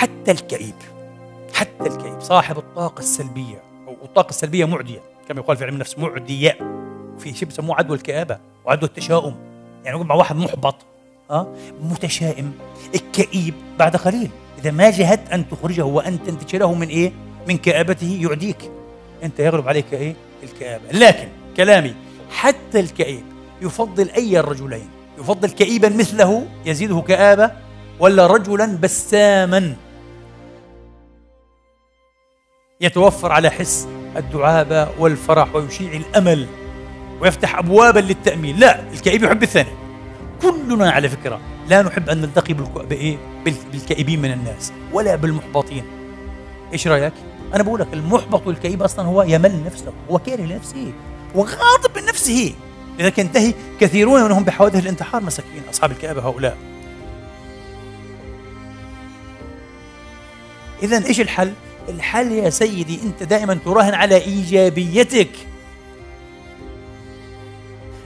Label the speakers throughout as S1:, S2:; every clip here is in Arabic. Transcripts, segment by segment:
S1: حتى الكئيب حتى الكئيب. صاحب الطاقة السلبية أو الطاقة السلبية معدية كما يقال في علم النفس معدية. في شيء بسموه عدوى الكآبة وعدوى التشاؤم. يعني مع واحد محبط ها متشائم. الكئيب بعد قليل. إذا ما جهدت أن تخرجه وأن تنتج له من إيه؟ من كآبته يعديك. أنت يغلب عليك إيه؟ الكآبة. لكن كلامي حتى الكئيب يفضل أي الرجلين. يفضل كئيبا مثله يزيده كآبة ولا رجلا بساما. يتوفر على حس الدعابة والفرح ويشيع الأمل ويفتح أبوابا للتأمين لا الكئيب يحب الثاني كلنا على فكرة لا نحب أن نلتقي بإيه؟ بالكئيبين من الناس ولا بالمحبطين إيش رأيك؟ أنا بقول لك المحبط والكئيب أصلا هو يمل نفسه هو كاره لنفسه وغاضب من نفسه لذلك ينتهي كثيرون منهم بحوادث الانتحار مساكين أصحاب الكآبة هؤلاء إذا إيش الحل؟ الحل يا سيدي أنت دائما تراهن على إيجابيتك.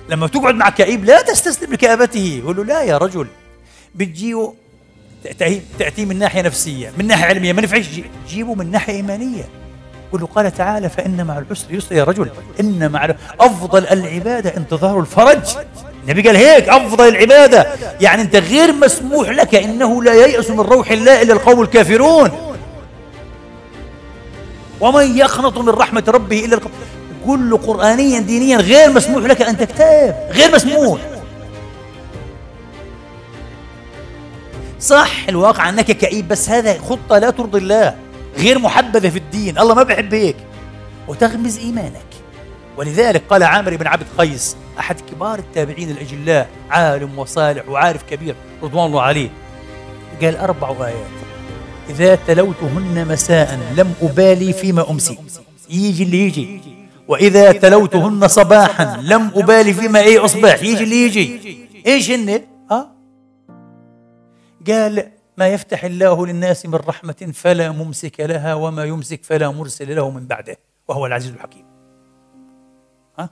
S1: لما تقعد مع كئيب لا تستسلم لكآبته. يقول له لا يا رجل بتجيه تأتي من ناحية نفسية من ناحية علمية ما نفعش جيبه من ناحية إيمانية. يقول له قال تعالى فإن مع العسر يسر يا رجل إن مع أفضل العبادة انتظار الفرج. النبي قال هيك أفضل العبادة. يعني أنت غير مسموح لك إنه لا ييأس من روح الله إلا القوم الكافرون. ومن يقنط من رحمة ربه إلا القوم كل قرآنيا دينيا غير مسموح لك أن تكتب غير مسموح. صح الواقع أنك كئيب بس هذا خطة لا ترضي الله غير محبذة في الدين. الله ما بيحب هيك وتغمز إيمانك. ولذلك قال عامر بن عبد قيس أحد كبار التابعين الأجلاء عالم وصالح وعارف كبير رضوان الله عليه. قال أربع آيات إذا تلوتهن مساء لم أبالي فيما أمسي. يجي اللي يجي. وإذا تلوتهن صباحا لم أبالي فيما إيه أصبح يجي اللي يجي. إيش هن؟ أه؟ قال ما يفتح الله للناس من رحمة فلا ممسك لها وما يمسك فلا مرسل له من بعده. وهو العزيز الحكيم. ها؟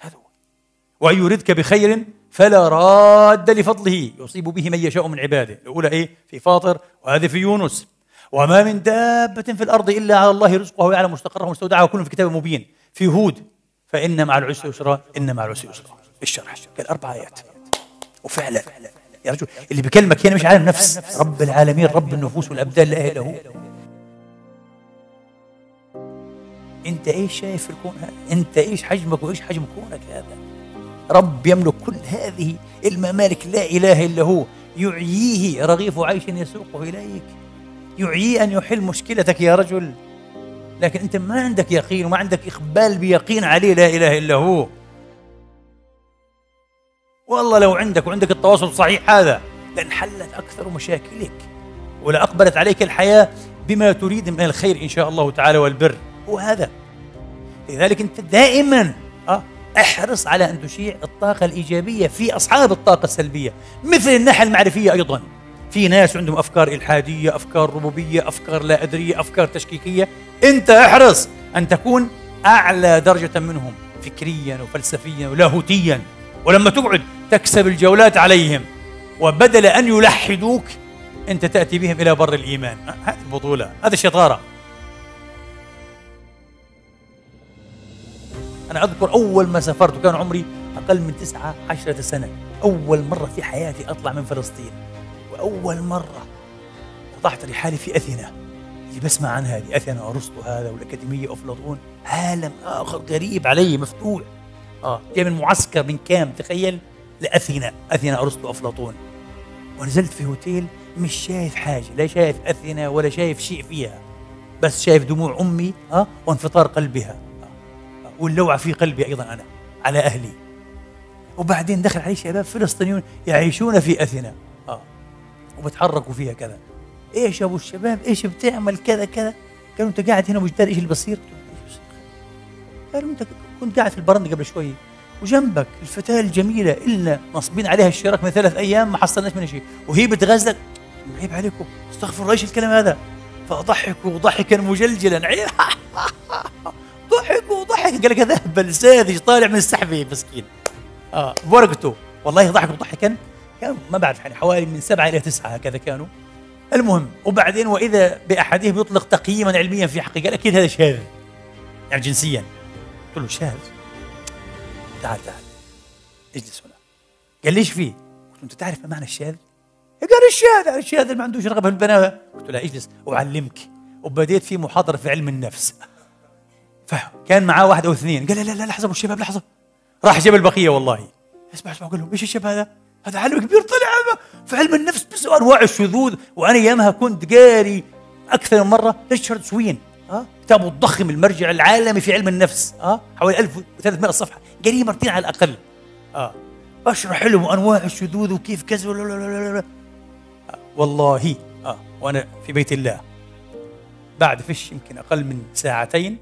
S1: هذا هو. وأن يردك بخير فلا راد لفضله. يصيب به من يشاء من عباده. الأولى إيه؟ في فاطر. وهذه في يونس. وما من دابة في الأرض إلا على الله رزقها ويعلم مستقرها ومستودعها وكل في كتاب مبين. في هود. فإن مع العسر يسرا. إن مع العسر يسرا. الشرح قال أربع آيات. وفعلا. يا رجل اللي بكلمك هنا مش عالم نفس. رب العالمين رب النفوس والأبدان لا الا هو أنت إيش شايف في الكون هذا؟ أنت إيش حجمك وإيش حجم كونك هذا؟ رب يملك كل هذه الممالك لا إله إلا هو. يعييه رغيف عيش يسوقه إليك. يعييه أن يحل مشكلتك يا رجل. لكن أنت ما عندك يقين وما عندك إقبال بيقين عليه لا إله إلا هو. والله لو عندك وعندك التواصل الصحيح هذا لانحلت أكثر مشاكلك ولأقبلت عليك الحياة بما تريد من الخير إن شاء الله تعالى والبر. هو هذا لذلك أنت دائما أه احرص على أن تشيع الطاقة الإيجابية في أصحاب الطاقة السلبية مثل الناحية المعرفية أيضا. في ناس عندهم أفكار إلحادية أفكار ربوبية أفكار لا أدرية أفكار تشكيكية. أنت احرص أن تكون أعلى درجة منهم فكريا وفلسفيا ولاهوتيا. ولما تقعد تكسب الجولات عليهم وبدل أن يلحدوك أنت تأتي بهم إلى بر الإيمان. هذه البطولة هذه الشطارة أنا أذكر أول ما سافرت وكان عمري أقل من تسعة عشرة سنة. أول مرة في حياتي أطلع من فلسطين. وأول مرة وضعت رحالي في أثينا. اللي بسمع عن هذه أثينا أرسطو هذا والأكاديمية أفلاطون عالم آخر غريب علي مفتوح. آه جاي من معسكر من كام تخيل؟ لأثينا أثينا أرسطو افلاطون ونزلت في هوتيل مش شايف حاجة لا شايف أثينا ولا شايف شيء فيها. بس شايف دموع أمي آه وانفطار قلبها. آه. واللوعة في قلبي أيضا أنا على أهلي. وبعدين دخل علي شباب فلسطينيون يعيشون في أثينا. آه. وبتحركوا فيها كذا. إيش أبو الشباب؟ إيش بتعمل كذا كذا؟ قالوا أنت قاعد هنا مجدار إيش اللي بصير قالوا أنت كنت قاعد في البرندة قبل شوي. وجنبك الفتاة الجميلة إلنا نصبين عليها الشراك من ثلاث أيام ما حصلناش منها شيء. وهي بتغزلك عيب عليكم استغفر الله إيش الكلام هذا؟ فضحكوا ضحكا مجلجلا. عيب. قال لك هذا اهبل ساذج طالع من السحبة مسكين. آه بورقته. والله ضحكوا ضحكا كانوا ما بعرف يعني حوالي من سبعة إلى تسعة هكذا كانوا. المهم وبعدين وإذا بأحدهم يطلق تقييما علميا في حقه قال أكيد هذا شاذ. يعني جنسيا. قلت له شاذ. تعال تعال. اجلس هنا. قال ليش فيه؟ قلت له أنت تعرف ما معنى الشاذ؟ قال الشاذ الشاذ اللي ما عندوش رغبة في البنات قلت له اجلس أعلمك. وبديت في محاضرة في علم النفس. فكان معاه واحد أو اثنين. قال لا لا لحظة أبو الشباب لحظة. راح جاب البقية والله. اسمع اسمع قال لهم إيش الشاب هذا؟ هذا علم كبير طلع في علم النفس بس انواع الشذوذ وأنا ايامها كنت قاري أكثر من مرة ريتشارد سوين ها؟ كتابه الضخم المرجع العالمي في علم النفس ها؟ حوالي 1300 صفحة. قاريه مرتين على الأقل. آه. اشرح لهم أنواع الشذوذ وكيف كذا والله آه. وأنا في بيت الله. بعد فش يمكن أقل من ساعتين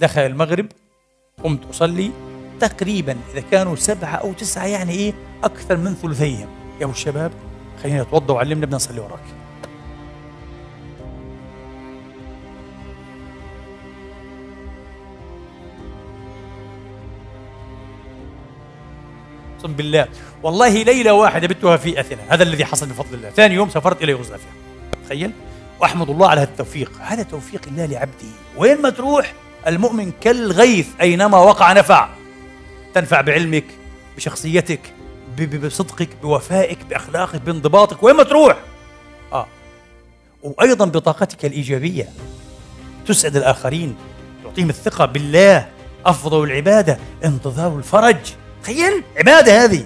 S1: دخل المغرب قمت أصلي تقريبا إذا كانوا سبعة أو تسعة يعني إيه أكثر من ثلثيهم. يا أبو الشباب خلينا نتوضأ وعلمنا بدنا نصلي وراك. أقسم بالله والله ليلة واحدة بتها في أثينا. هذا الذي حصل بفضل الله. ثاني يوم سافرت إلى يوغوسلافيا. تخيل؟ وأحمد الله على هذا التوفيق. هذا توفيق الله لعبده. وين ما تروح المؤمن كالغيث أينما وقع نفع. تنفع بعلمك بشخصيتك بصدقك بوفائك بأخلاقك بانضباطك وين ما تروح. آه. وأيضا بطاقتك الإيجابية. تسعد الآخرين تعطيهم الثقة بالله أفضل العبادة انتظار الفرج. تخيل عبادة هذه.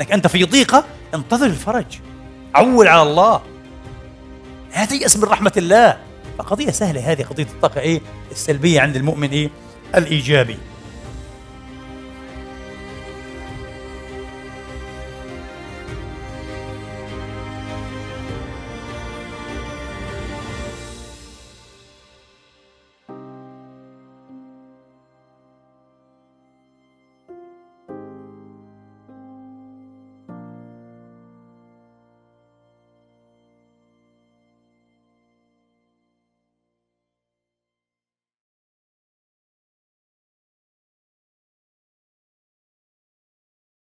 S1: إنك أنت في ضيقة انتظر الفرج. عول على الله. لا تيأس من رحمة الله. فقضية سهلة هذه قضية الطاقة إيه؟ السلبية عند المؤمن إيه؟ الإيجابي.